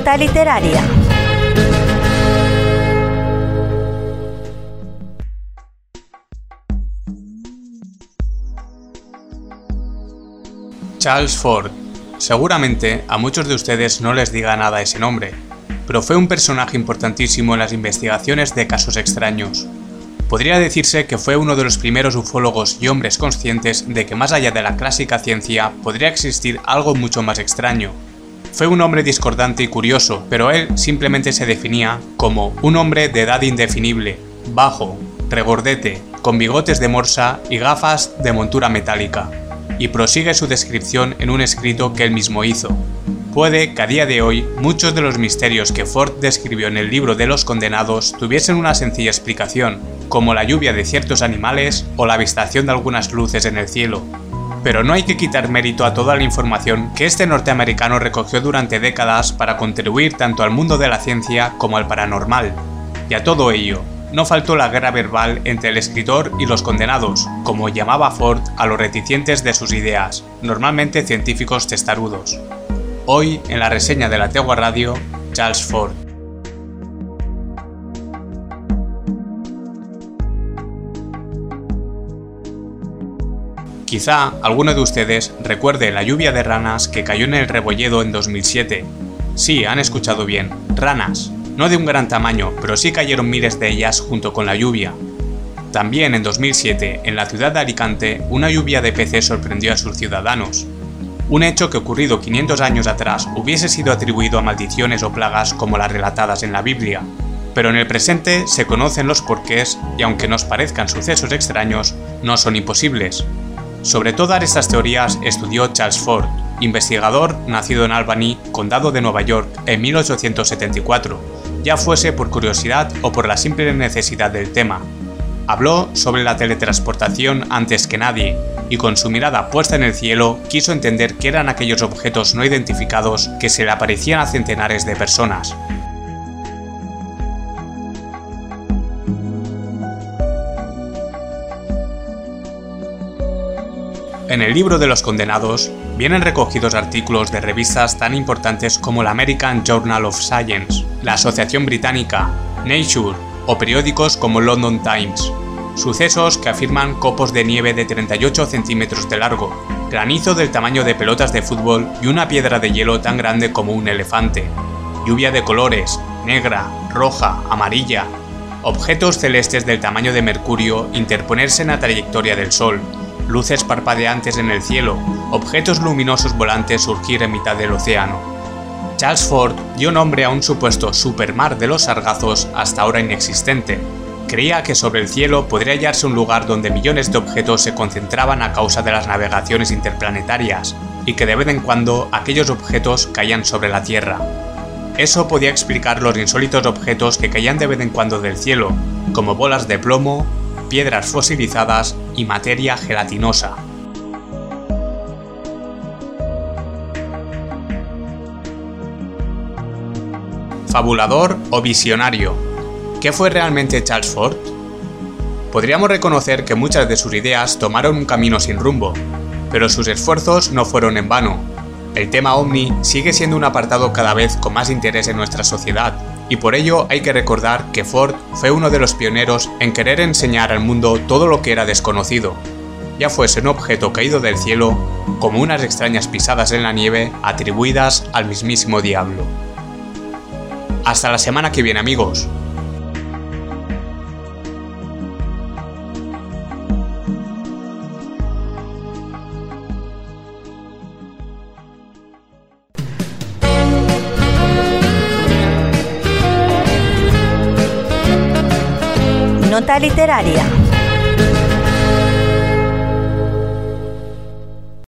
Literaria. Charles Ford. Seguramente a muchos de ustedes no les diga nada ese nombre, pero fue un personaje importantísimo en las investigaciones de casos extraños. Podría decirse que fue uno de los primeros ufólogos y hombres conscientes de que más allá de la clásica ciencia podría existir algo mucho más extraño. Fue un hombre discordante y curioso, pero él simplemente se definía como un hombre de edad indefinible, bajo, regordete, con bigotes de morsa y gafas de montura metálica y prosigue su descripción en un escrito que él mismo hizo. Puede que a día de hoy muchos de los misterios que Ford describió en el libro de los condenados tuviesen una sencilla explicación, como la lluvia de ciertos animales o la avistación de algunas luces en el cielo. Pero no hay que quitar mérito a toda la información que este norteamericano recogió durante décadas para contribuir tanto al mundo de la ciencia como al paranormal. Y a todo ello, no faltó la guerra verbal entre el escritor y los condenados, como llamaba Ford a los reticentes de sus ideas, normalmente científicos testarudos. Hoy, en la reseña de la Tegua Radio, Charles Ford. Quizá alguno de ustedes recuerde la lluvia de ranas que cayó en el Rebolledo en 2007. Sí, han escuchado bien, ranas no de un gran tamaño, pero sí cayeron miles de ellas junto con la lluvia. También en 2007, en la ciudad de Alicante, una lluvia de peces sorprendió a sus ciudadanos. Un hecho que ocurrido 500 años atrás hubiese sido atribuido a maldiciones o plagas como las relatadas en la Biblia. Pero en el presente se conocen los porqués y aunque nos parezcan sucesos extraños, no son imposibles. Sobre todas estas teorías estudió Charles Ford, investigador nacido en Albany, condado de Nueva York, en 1874 ya fuese por curiosidad o por la simple necesidad del tema. Habló sobre la teletransportación antes que nadie, y con su mirada puesta en el cielo quiso entender qué eran aquellos objetos no identificados que se le aparecían a centenares de personas. En el libro de los condenados vienen recogidos artículos de revistas tan importantes como la American Journal of Science, la Asociación Británica, Nature o periódicos como London Times. Sucesos que afirman copos de nieve de 38 centímetros de largo, granizo del tamaño de pelotas de fútbol y una piedra de hielo tan grande como un elefante, lluvia de colores, negra, roja, amarilla, objetos celestes del tamaño de Mercurio interponerse en la trayectoria del Sol, luces parpadeantes en el cielo, objetos luminosos volantes surgir en mitad del océano. Charles Ford dio nombre a un supuesto supermar de los sargazos hasta ahora inexistente. Creía que sobre el cielo podría hallarse un lugar donde millones de objetos se concentraban a causa de las navegaciones interplanetarias, y que de vez en cuando aquellos objetos caían sobre la Tierra. Eso podía explicar los insólitos objetos que caían de vez en cuando del cielo, como bolas de plomo, piedras fosilizadas y materia gelatinosa. Fabulador o visionario. ¿Qué fue realmente Charles Ford? Podríamos reconocer que muchas de sus ideas tomaron un camino sin rumbo, pero sus esfuerzos no fueron en vano. El tema ovni sigue siendo un apartado cada vez con más interés en nuestra sociedad, y por ello hay que recordar que Ford fue uno de los pioneros en querer enseñar al mundo todo lo que era desconocido, ya fuese un objeto caído del cielo como unas extrañas pisadas en la nieve atribuidas al mismísimo diablo. Hasta la semana que viene amigos. Literaria.